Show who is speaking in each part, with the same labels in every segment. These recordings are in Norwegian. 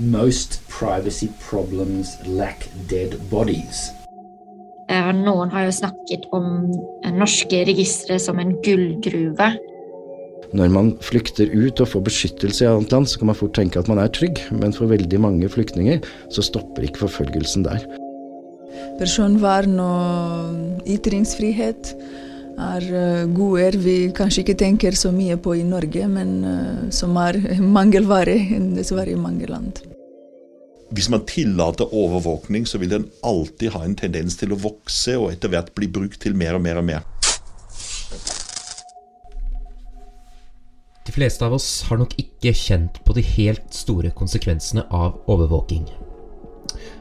Speaker 1: Most privacy problems lack dead bodies.
Speaker 2: Eh, Noen har jo snakket om norske registre som en gullgruve.
Speaker 3: Når man flykter ut og får beskyttelse i annet land, så kan man fort tenke at man er trygg, men for veldig mange flyktninger så stopper ikke forfølgelsen der.
Speaker 4: Personvern og ytringsfrihet er gode goder vi kanskje ikke tenker så mye på i Norge, men eh, som er mangelvare dessverre i mange land.
Speaker 5: Hvis man tillater overvåkning, så vil den alltid ha en tendens til å vokse og etter hvert bli brukt til mer og mer og mer.
Speaker 6: De fleste av oss har nok ikke kjent på de helt store konsekvensene av overvåking.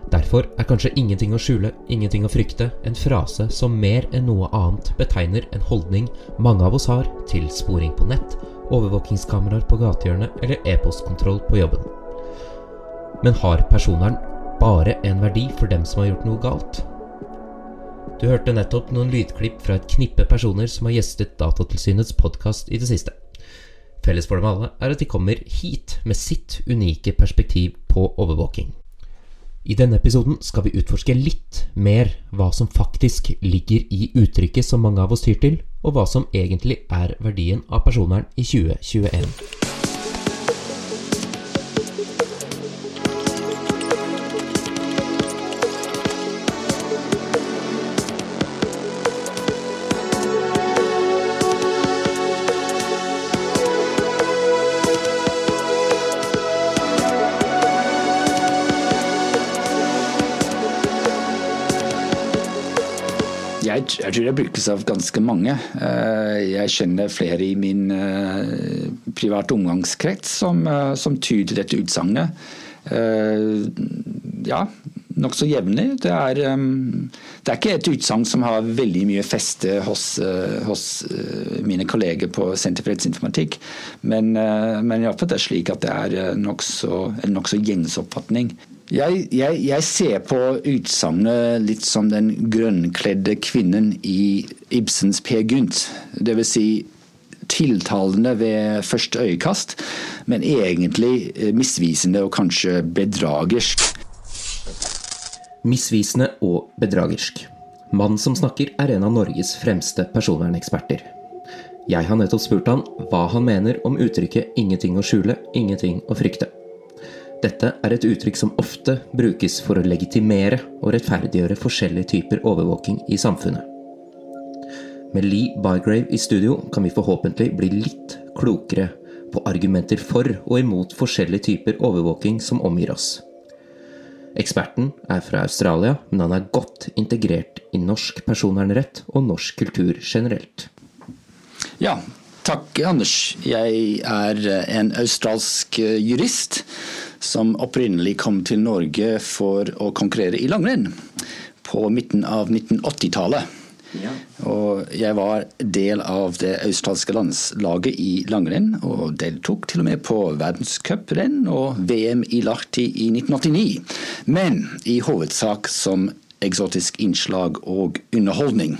Speaker 6: Derfor er kanskje 'ingenting å skjule, ingenting å frykte' en frase som mer enn noe annet betegner en holdning mange av oss har til sporing på nett, overvåkingskameraer på gatehjørnet eller e-postkontroll på jobben. Men har personvern bare en verdi for dem som har gjort noe galt? Du hørte nettopp noen lydklipp fra et knippe personer som har gjestet Datatilsynets podkast i det siste. Felles for dem alle er at de kommer hit med sitt unike perspektiv på overvåking. I denne episoden skal vi utforske litt mer hva som faktisk ligger i uttrykket som mange av oss tyr til, og hva som egentlig er verdien av personvern i 2021.
Speaker 1: Jeg, tror det brukes av ganske mange. Eh, Jeg kjenner flere i min eh, private omgangskrets som, eh, som tyder dette utsagnet. Ja, nokså jevnlig. Det er, det er ikke et utsagn som har veldig mye feste hos, hos mine kolleger på Senter for rettsinformatikk, men, men iallfall det er slik at det er nok nokså, nokså gjengs oppfatning. Jeg, jeg, jeg ser på utsagnet litt som den grønnkledde kvinnen i Ibsens Per Gynt. Vil si tiltalende ved første øyekast, men egentlig eh, misvisende og kanskje bedragersk.
Speaker 6: Misvisende og bedragersk. Mannen som snakker er en av Norges fremste personverneksperter. Jeg har nettopp spurt han hva han mener om uttrykket 'ingenting å skjule, ingenting å frykte'. Dette er et uttrykk som ofte brukes for å legitimere og rettferdiggjøre forskjellige typer overvåking i samfunnet. Med Lee Bygrave i studio kan vi forhåpentlig bli litt klokere på argumenter for og imot forskjellige typer overvåking som omgir oss. Eksperten er fra Australia, men han er godt integrert i norsk personvernrett og norsk kultur generelt.
Speaker 1: Ja, takk Anders. Jeg er en australsk jurist som opprinnelig kom til Norge for å konkurrere i langrenn på midten av 1980-tallet. Og jeg var del av det australske landslaget i langrenn, og deltok til og med på verdenscuprenn og VM i Lahti i 1989. Men i hovedsak som eksotisk innslag og underholdning.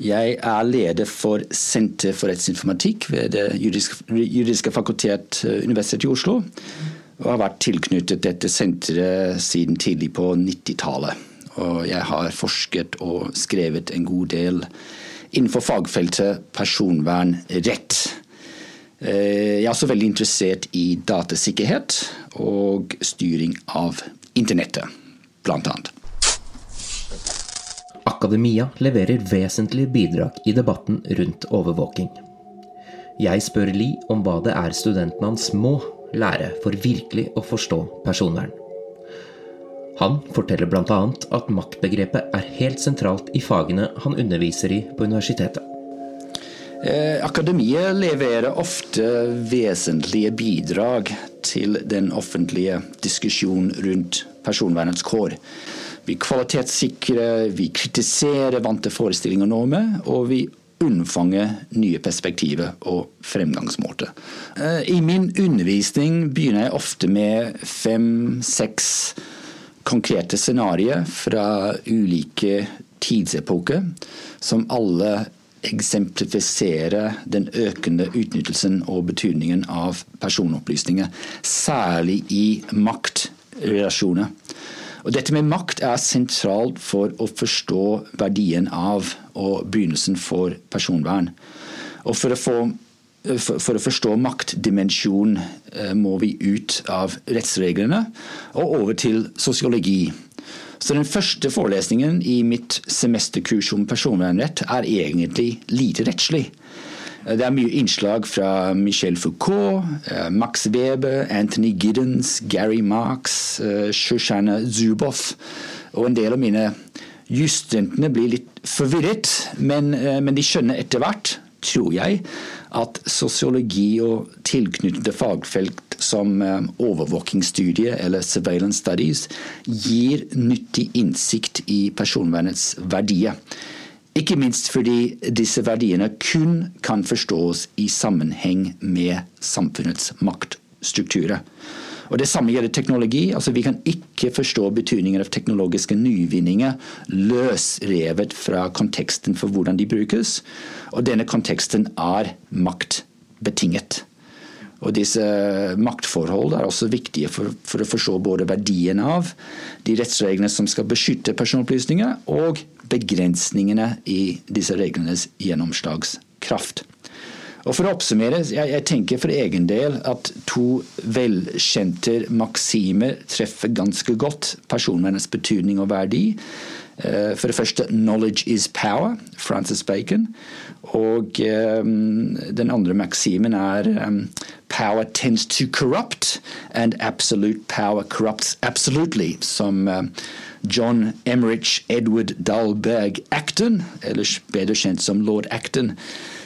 Speaker 1: Jeg er leder for Senter for rettsinformatikk ved Det juridiske, juridiske fakultet eh, Universitetet i Oslo. Og har vært tilknyttet dette senteret siden tidlig på 90-tallet. Og jeg har forsket og skrevet en god del innenfor fagfeltet personvernrett. Eh, Jeg er også veldig interessert i datasikkerhet og styring av internettet, annet.
Speaker 6: Akademia leverer vesentlige bidrag i debatten rundt overvåking. Jeg spør Li om hva det er studentene hans må lære for virkelig å forstå personvern. Han forteller bl.a. at maktbegrepet er helt sentralt i fagene han underviser i på universitetet.
Speaker 1: Eh, Akademiet leverer ofte vesentlige bidrag til den offentlige diskusjonen rundt personvernets kår. Vi kvalitetssikrer, vi kritiserer vante forestillinger og normer, og vi unnfanger nye perspektiver og fremgangsmåter. Eh, I min undervisning begynner jeg ofte med fem-seks konkrete scenarioer fra ulike tidsepoker, som alle eksemplifiserer den økende utnyttelsen og betydningen av personopplysninger, særlig i maktrelasjoner. Og dette med makt er sentralt for å forstå verdien av og begynnelsen for personvern. Og for å, få, for å forstå maktdimensjonen eh, må vi ut av rettsreglene og over til sosiologi. Så den første forelesningen i mitt semesterkurs om personvernrett er egentlig lite rettslig. Det er mye innslag fra Michel Foucault, eh, Max Weber, Anthony Giddens, Gary Marx, eh, Shoshana Zuboff. Og en del av mine jusstudentene blir litt forvirret, men, men de skjønner etter hvert tror jeg at sosiologi og tilknyttede fagfelt som eh, eller surveillance studies gir nyttig innsikt i personvernets verdier. Ikke minst fordi disse verdiene kun kan forstås i sammenheng med samfunnets maktstrukturer. Og Det samme gjelder teknologi. altså Vi kan ikke forstå betydningen av teknologiske nyvinninger løsrevet fra konteksten for hvordan de brukes. Og denne konteksten er maktbetinget. Og disse maktforhold er også viktige for, for, å forstå både verdien av de rettsreglene som skal beskytte personopplysninger, og begrensningene i disse reglenes gjennomslagskraft. Og For å oppsummere, jeg, jeg, tenker for egen del at to velkjente maksimer treffer ganske godt personvernets betydning og verdi. Eh, for det første 'knowledge is power', Francis Bacon. Og um, den andre maksimen er um, 'power tends to corrupt', and 'absolute power corrupts absolutely', som John Emmerich Edward Dahlberg Acton, ellers bedre kjent som lord Acton,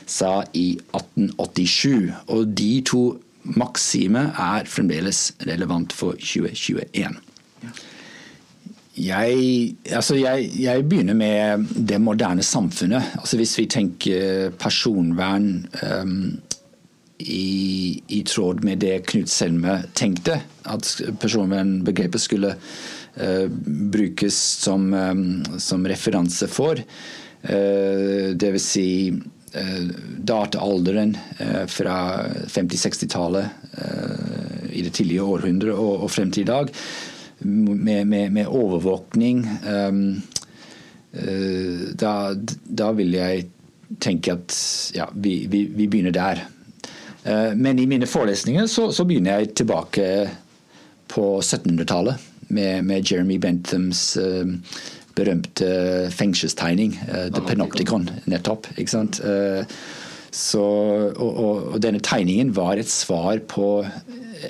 Speaker 1: sa i 1887. Og de to maksimer er fremdeles relevant for 2021. Jeg, altså jeg, jeg, begynner med det moderne samfunnet. Altså hvis vi tenker personvern um, i, i, tråd med det Knut Selme tenkte, at personvernbegrepet skulle uh, brukes som, um, som, referanse for. Uh, det vil si uh, dataalderen uh, fra 50-60-tallet eh, i det tidlige århundret og, frem til i dag, med, med, med overvåkning da, da, vil jeg tenke at ja, vi, vi, vi begynner der. Men i mine forelesninger så, så begynner jeg tilbake på 1700-tallet med, med, Jeremy Benthams berømte fengselstegning, uh, The Panopticon, nettopp. ikke sant? Uh, så, og, og, og, denne tegningen var et svar på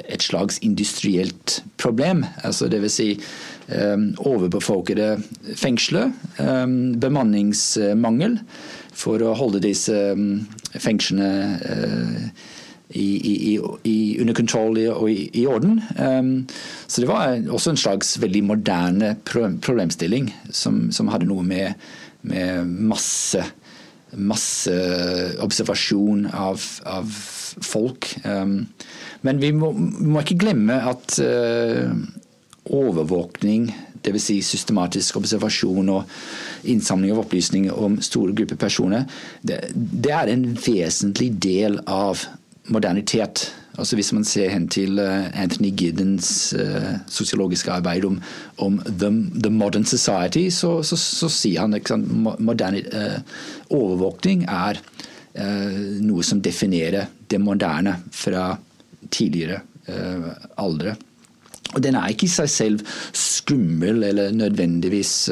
Speaker 1: et slags industrielt problem. altså vil Si, um, overbefolkede fengsler, um, bemanningsmangel for å holde disse um, fengslene i, i, i, under kontroll og i, orden. Um, så det var også en slags veldig moderne problemstilling som, som hadde noe med, med masse, masse observasjon av, av folk. Um, men vi må, vi må, ikke glemme at uh, overvåkning, dvs. Si systematisk observasjon og innsamling av opplysninger om store grupper personer, det, det er en vesentlig del av modernitet. Altså Hvis man ser hen til eh, Anthony Giddens uh, sosiologiske arbeid om, om the, the, Modern Society, så, så, så sier han at moderne uh, overvåkning er noe som definerer det moderne fra tidligere aldre. Og Den er ikke i seg selv skummel eller nødvendigvis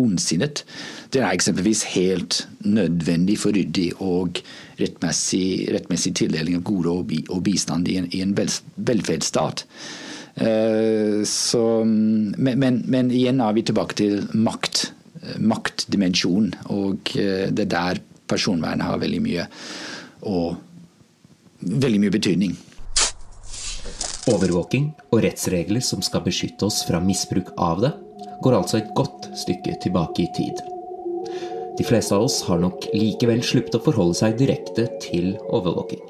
Speaker 1: ondsinnet. Den er eksempelvis helt nødvendig for ryddig og rettmessig, rettmessig tildeling av gode og, bistand i en, i en velferdsstat. Eh, så, men, men, men, igjen er vi tilbake til makt. Maktdimensjonen. Og uh, det er der personvernet har veldig mye og veldig mye betydning.
Speaker 6: Overvåking og rettsregler som skal beskytte oss fra misbruk av det, går altså et godt stykke tilbake i tid. De fleste av oss har nok likevel sluppet å forholde seg direkte til overvåking.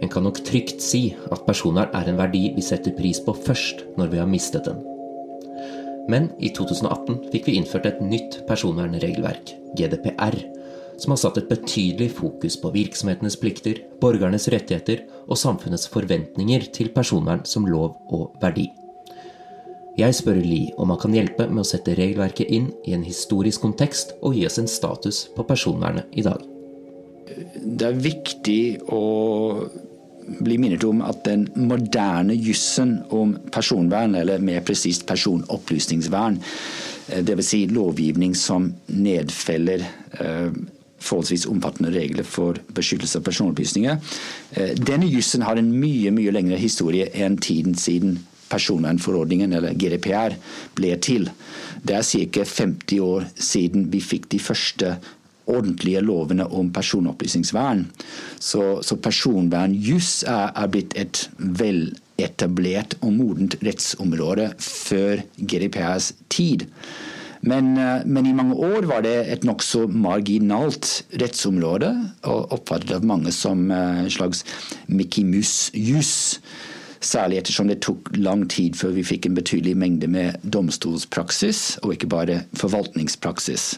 Speaker 6: En kan nok trygt si at personvern er en verdi vi setter pris på først når vi har mistet den. Men i 2018 fikk vi innført et nytt personvernregelverk, GDPR, som har satt et betydelig fokus på virksomhetenes plikter, borgernes rettigheter og samfunnets forventninger til personvern som lov og verdi. Jeg spør Lie om han kan hjelpe med å sette regelverket inn i en historisk kontekst og gi oss en status på personvernet i dag.
Speaker 1: Det er viktig å bli minnet om at den moderne jussen om personvern, eller mer presist personopplysningsvern, dvs. Si lovgivning som nedfeller eh, forholdsvis omfattende regler for beskyttelse av personopplysninger. Eh, denne jussen har en mye mye lengre historie enn tiden siden personvernforordningen, eller GDPR, ble til. Det er ca. 50 år siden vi fikk de første ordentlige lovene om personopplysningsvern. Så, så personvernjuss er, er blitt et veletablert og modent rettsområde før GDPRs tid. Men, eh, men, i mange år var det et nokså marginalt rettsområde, og oppfattet av mange som eh, en slags Mickey Mus-juss. Særlig ettersom det tok lang tid før vi fikk en betydelig mengde med domstolspraksis, og ikke bare forvaltningspraksis.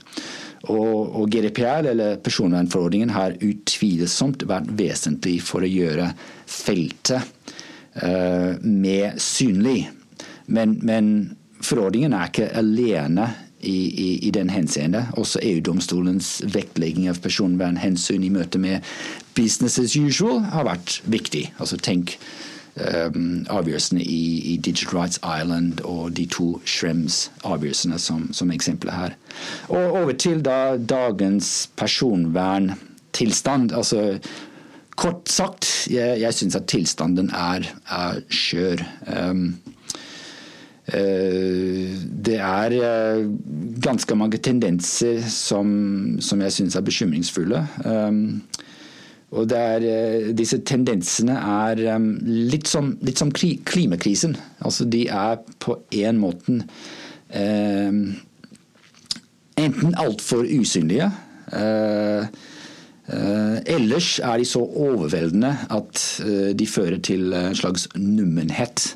Speaker 1: Og, og GDPR, eller personvernforordningen, har utvilsomt vært vesentlig for å gjøre feltet uh, mer synlig. Men, men, forordningen er ikke alene i, i, i den henseende. Også EU-domstolens vektlegging av personvernhensyn i møte med business as usual har vært viktig. Altså tenk um, avgjørelsene i, i, Digital Rights Island og de to Shrems-avgjørelsene som, som eksempler her. Og over til da dagens personverntilstand. altså Kort sagt, jeg, jeg syns at tilstanden er, er skjør. Um, det er eh, ganske mange tendenser som, som jeg syns er bekymringsfulle. Um, og er, eh, disse tendensene er um, litt som, litt som klimakrisen. Altså de er på en måte um, enten altfor usynlige. Ellers er de så overveldende at de fører til en slags nummenhet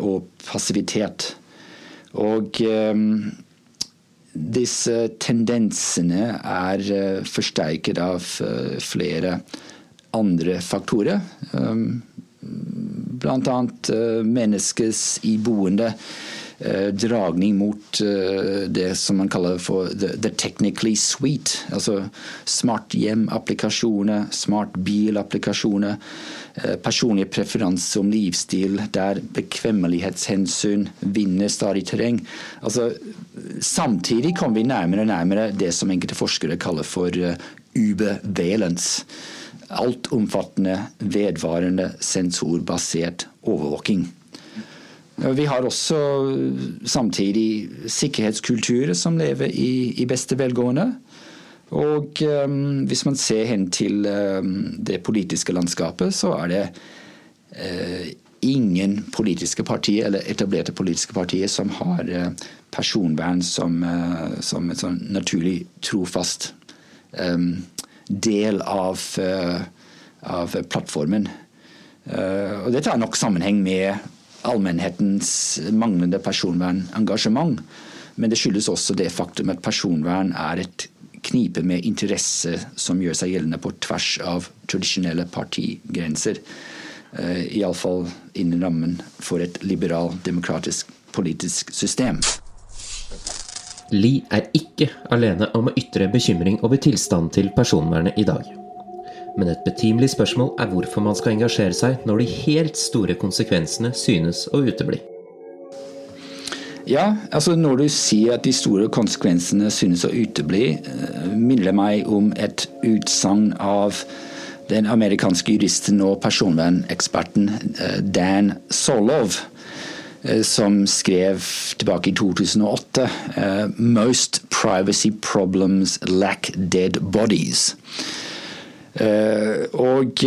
Speaker 1: og passivitet. Og um, disse tendensene er eh, forsterket av eh, flere andre faktorer. Bl.a. Eh, menneskets iboende dragning mot det som man kaller for the, the technically sweet. Altså smart hjem-applikasjoner, smart bil-applikasjoner. Eh, personlige preferanser om livsstil der bekvemmelighetshensyn vinner stadig terreng. Altså, samtidig kommer vi nærmere og nærmere det som enkelte forskere kaller for ubevelens. Altomfattende, vedvarende, sensorbasert overvåking. Vi har også samtidig sikkerhetskulturer som lever i, i beste velgående. Og um, hvis man ser hen til um, det politiske landskapet, så er det uh, ingen politiske partier, eller etablerte politiske partier, som har uh, personvern som, uh, som en sånn naturlig trofast um, del av, av plattformen. og dette har nok sammenheng med allmennhetens manglende personvernengasjement. Men det skyldes også det faktum at personvern er et knipe med interesse som gjør seg gjeldende på tvers av tradisjonelle partigrenser. Uh, Iallfall innen rammen for et liberal-demokratisk politisk system.
Speaker 6: Lie er ikke alene om å ytre bekymring over tilstanden til personvernet i dag. Men et betimelig spørsmål er hvorfor man skal engasjere seg når de helt store konsekvensene synes å utebli.
Speaker 1: Ja, altså når du sier at de store konsekvensene synes å utebli, eh, minner meg om et utsagn av den amerikanske juristen og personverneksperten eh, Dan Solov, eh, som skrev tilbake i 2008 Most privacy problems lack dead bodies. Og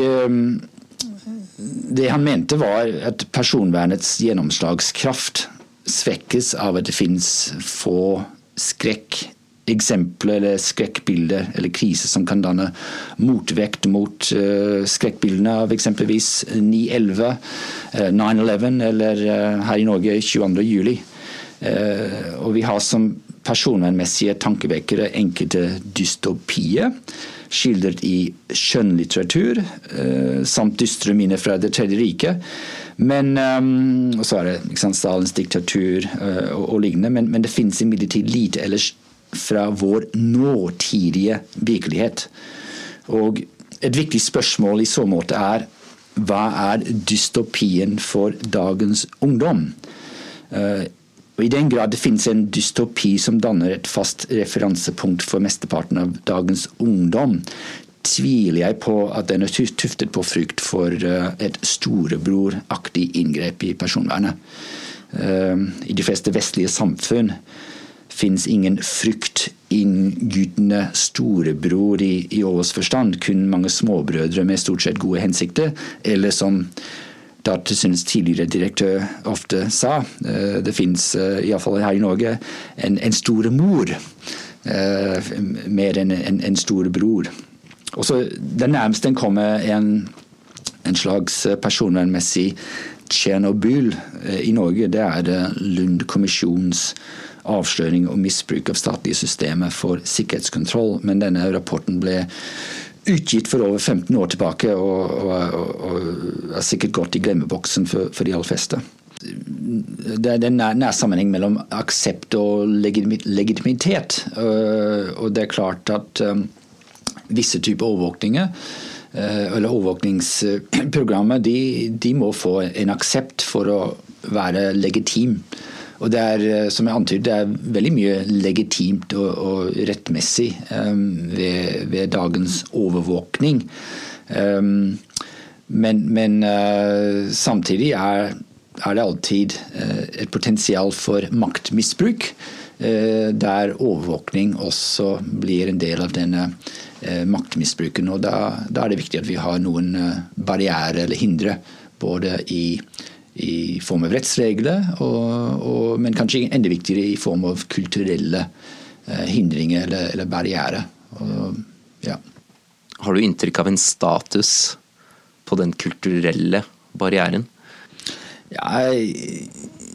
Speaker 1: det han mente var at personvernets gjennomslagskraft svekkes av at det finnes få skrekkeksempler eller skrekkbilder eller kriser som kan danne motvekt mot uh, skrekkbildene av eksempelvis 9-11, uh, 9-11 eller uh, her i Norge 22.07. Uh, og vi har som personvernmessige tankevekkere enkelte dystopier skildret i skjønnlitteratur, uh, samt dystre minner fra Det tredje riket. Men og så er det sant, Stalins diktatur uh, og, og, lignende. Men, men det finnes imidlertid lite ellers fra vår nåtidige virkelighet. Og et viktig spørsmål i så måte er hva er dystopien for dagens ungdom? Og I den grad det finnes en dystopi som danner et fast referansepunkt for mesteparten av dagens ungdom, tviler jeg på at den er tuftet på frykt for eh, et storebroraktig inngrep i personvernet. Eh, I de fleste vestlige samfunn finnes ingen fryktinngytende storebror i, i Ås forstand, kun mange småbrødre med stort sett gode hensikter, eller som Datatilsynets tidligere direktør ofte sa, eh, det finnes iallfall her i Norge en, en storemor mer enn en, en storebror. Også det nærmeste kommer en, en slags personvernmessig Tsjernobyl eh, i Norge, det er eh, Lund-kommisjonens avsløring og misbruk av statlige systemer for sikkerhetskontroll. Men denne rapporten ble utgitt for over 15 år tilbake, og, og, og, og er sikkert gått i glemmeboksen for, for de aller fleste. Det er en nær, nær sammenheng mellom aksept og legitimitet. Eh, og det er klart at visse typer overvåkninger eh, eller overvåkningsprogrammer, de, de, må få en aksept for å være legitim. Og det er, eh, som jeg antyder, det er veldig mye legitimt og, og rettmessig um, ved, ved, dagens overvåkning. Um, men, men uh, samtidig er, er, det alltid uh, et potensial for maktmisbruk. Uh, der overvåkning også blir en del av denne maktmisbruken. og da, da, er det viktig at vi har noen barrierer eller hindre, både i, i form av rettsregler, og, og, men kanskje enda viktigere i form av kulturelle eh, hindringer eller, eller barrierer. Ja.
Speaker 7: Har du inntrykk av en status på den kulturelle barrieren?
Speaker 1: Ja,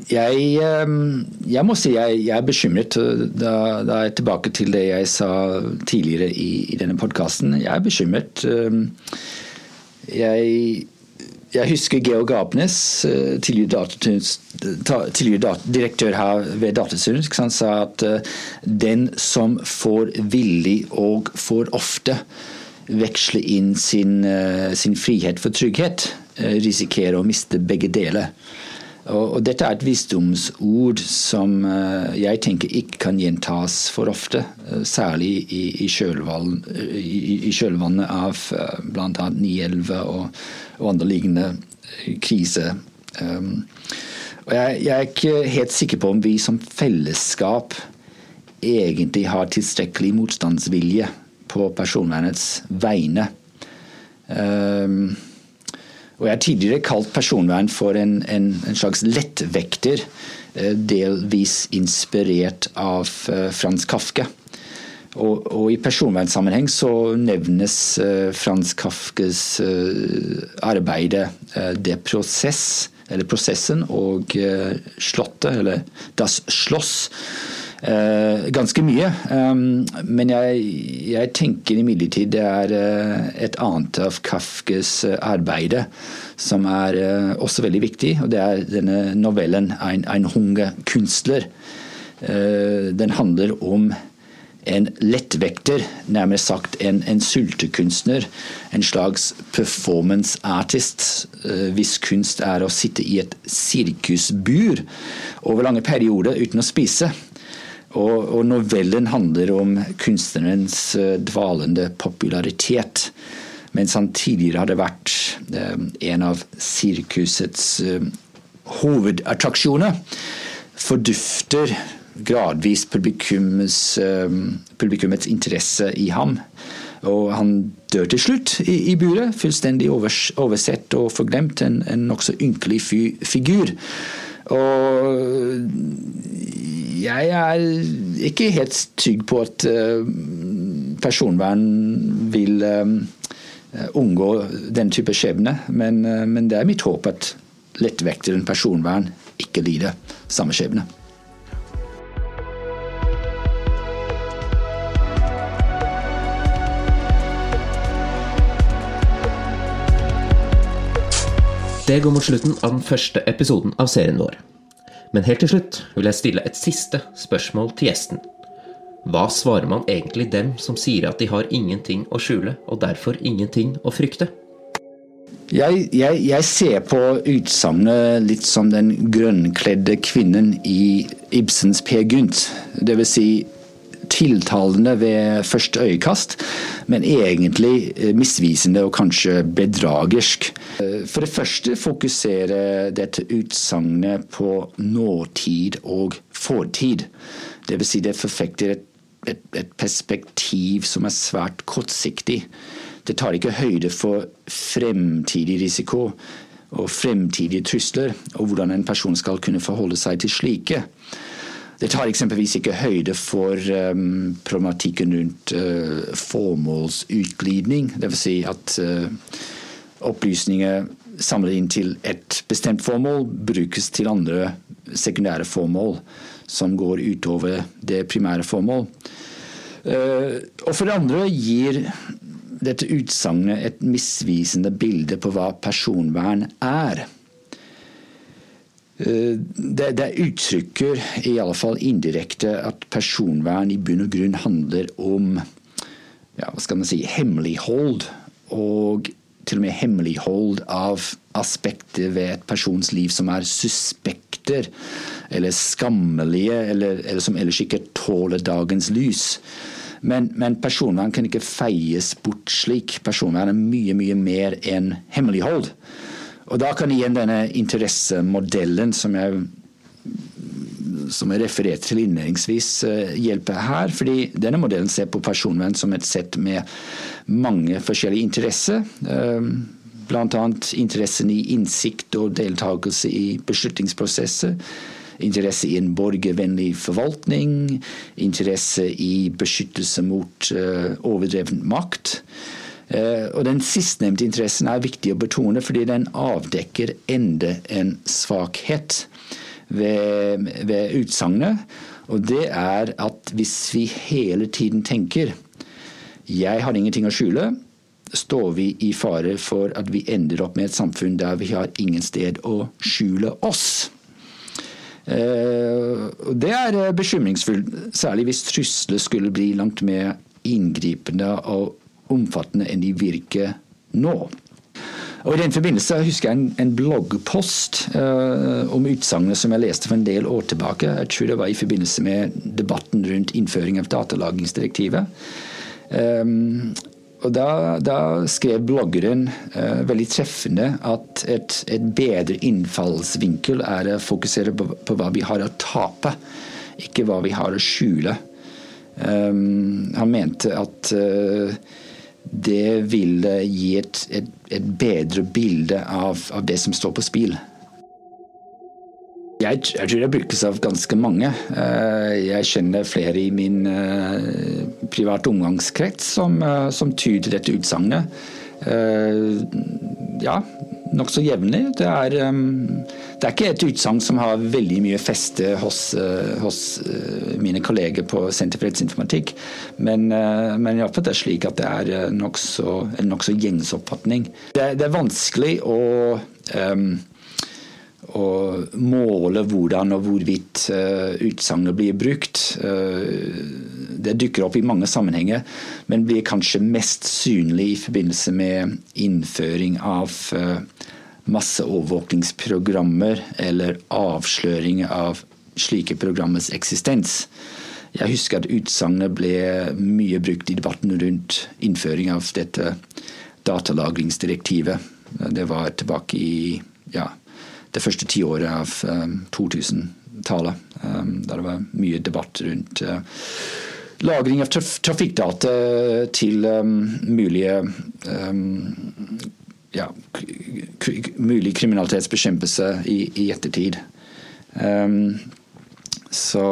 Speaker 1: jeg, ehm, jeg, må si jeg, jeg er bekymret. Da, da, er jeg tilbake til det jeg sa tidligere i, i denne podkasten. Jeg er bekymret. Ehm, jeg, jeg husker Georg Apnes, eh, tidligere, direktør her ved Datatilsynet, sa at eh, den som får villig og for ofte veksle inn sin, eh, sin frihet for trygghet, risikerer å miste begge deler. Og, og dette er et visdomsord som uh, jeg tenker ikke kan gjentas for ofte. Uh, særlig i, i, i, kjølvannet av uh, bl.a. 9-11 og, og, andre lignende kriser. Um, og jeg, jeg, er ikke helt sikker på om vi som fellesskap egentlig har tilstrekkelig motstandsvilje på personvernets vegne. Um, og Jeg har tidligere kalt personvern for en, en, en slags lettvekter, eh, delvis inspirert av eh, Frans Kafke. Og, og, I personvernsammenheng så nevnes uh, Frans Kafkes uh, arbeid Det prosess, eller prosessen, og Slottet, eller Das Schloss. Uh, ganske mye. Men jeg, jeg, tenker imidlertid det er uh, et annet av Kafkes arbeide som er også veldig viktig, og det er denne novellen 'Ein, ein hunge kunstler'. den handler om en lettvekter, nærmere sagt en, en sultekunstner. En slags performance artist, hvis kunst er å sitte i et sirkusbur over lange perioder uten å spise. Og, og novellen handler om kunstnerens eh, dvalende popularitet. Mens han tidligere hadde vært eh, en av sirkusets eh, hovedattraksjoner, fordufter gradvis publikummets, publikummets interesse i ham. Og han dør til slutt i, i buret, fullstendig oversett og forglemt. En, en nokså ynkelig figur. Og jeg er ikke helt trygg på at eh, personvern vil eh, unngå den type skjebne, men, eh, men det er mitt håp at lettvekteren personvern ikke lider samme skjebne.
Speaker 6: Det går mot slutten av den første episoden av serien vår. Men helt til slutt vil jeg stille et siste spørsmål til gjesten. Hva svarer man egentlig dem som sier at de har ingenting å skjule, og derfor ingenting å frykte?
Speaker 1: Jeg, jeg, jeg ser på utsagnet litt som den grønnkledde kvinnen i Ibsens Per Gynt. Vil si tiltalende ved første øyekast, men egentlig eh, misvisende og kanskje bedragersk. Eh, for det første fokuserer dette utsagnet på nåtid og fortid. Vil si det forfekter et, et, et perspektiv som er svært kortsiktig. Det tar ikke høyde for fremtidig risiko og fremtidige trusler, og hvordan en person skal kunne forholde seg til slike. Det tar eksempelvis ikke høyde for um, problematikken rundt uh, formålsutglidning. Dvs. Si at uh, opplysninger samlet inn til et bestemt formål brukes til andre sekundære formål som går utover det primære formål. Uh, og for det andre gir dette utsagnet et misvisende bilde på hva personvern er. Eh, det, det uttrykker fall indirekte at personvern i bunn og grunn handler om ja, hva skal man si, hemmelighold. Og til og med hemmelighold av aspekter ved et persons liv som er suspekter, eller skammelige, eller, eller som ellers ikke tåler dagens lys. Men, men, personvern kan ikke feies bort slik. Personvern er mye, mye mer enn hemmelighold. Og da kan igjen denne interessemodellen som jeg som jeg refererte til innledningsvis, eh, hjelpe her. fordi denne modellen ser på personvern som et sett med mange forskjellige interesser. Eh, Bl.a. interessen i innsikt og deltakelse i beslutningsprosesser. Interesse i en borgervennlig forvaltning. Interesse i beskyttelse mot eh, overdreven makt. Eh, og Den sistnevnte interessen er viktig å betone, fordi den avdekker enda en svakhet ved, ved utsagnet. Og det er at hvis vi hele tiden tenker 'jeg har ingenting å skjule', står vi i fare for at vi ender opp med et samfunn der vi har ingen sted å skjule oss. Eh, det er bekymringsfullt, særlig hvis trusler skulle bli langt mer inngripende og omfattende enn de virker nå. Og I den forbindelse husker jeg en, en bloggpost uh, om utsagnet som jeg leste for en del år tilbake. Jeg tror det var i forbindelse med debatten rundt innføring av datalagringsdirektivet. Um, og da, da, skrev bloggeren uh, veldig treffende at et, et, bedre innfallsvinkel er å fokusere på, på, hva vi har å tape, ikke hva vi har å skjule. Um, han mente at uh, det vil gi et, et, et bedre bilde av, av, det som står på spill. Jeg, jeg, tror det brukes av ganske mange. Eh, jeg kjenner flere i min eh, private omgangskrets som, eh, som tyder dette utsagnet. Ja, nokså jevnlig. Det er, um, det er ikke et utsagn som har veldig mye feste hos, uh, hos uh, mine kolleger på Senter for rettsinformatikk, men, uh, men iallfall det slik at det er nokså en nokså gjengs oppfatning. Det, det, er vanskelig å um, å måle hvordan og hvorvidt uh, utsagnet blir brukt. Uh, det dukker opp i mange sammenhenger, men blir kanskje mest synlig i forbindelse med innføring av uh, masseovervåkningsprogrammer eller avsløring av slike programmers eksistens. Jeg husker at utsagnet ble mye brukt i debatten rundt innføring av dette datalagringsdirektivet. Det var tilbake i ja, det første tiåret av um, 2000-tallet. der det var mye debatt rundt uh, lagring av traf trafikkdata til mulige ja, mulig kriminalitetsbekjempelse i, i ettertid. Um, så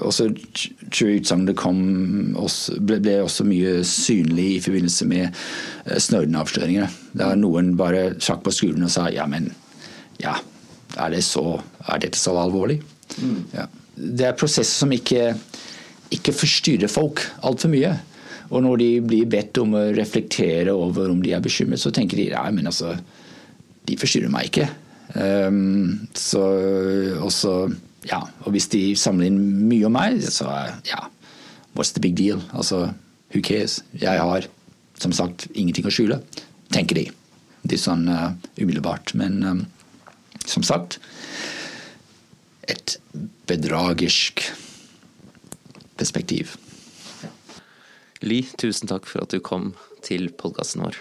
Speaker 1: også utsagnet ble, ble, også mye synlig i forbindelse med Snowden-avsløringene. Der noen bare trakk på skolen og sa ja, men ja, er, det så, er dette så alvorlig? Mm. Ja. Det er prosesser som ikke, ikke forstyrrer folk altfor mye. Og når de blir bedt om å reflektere over om de er bekymret, så tenker de ja, men altså de forstyrrer meg ikke. Um, så også Ja, og hvis de samler inn mye om meg, så ja, what's the big deal? Altså, who cares? Jeg har som sagt ingenting å skjule, tenker de. Det er sånn uh, umiddelbart. Men um, som sagt et bedragersk perspektiv.
Speaker 7: Ly, tusen takk for at du kom til podkasten vår.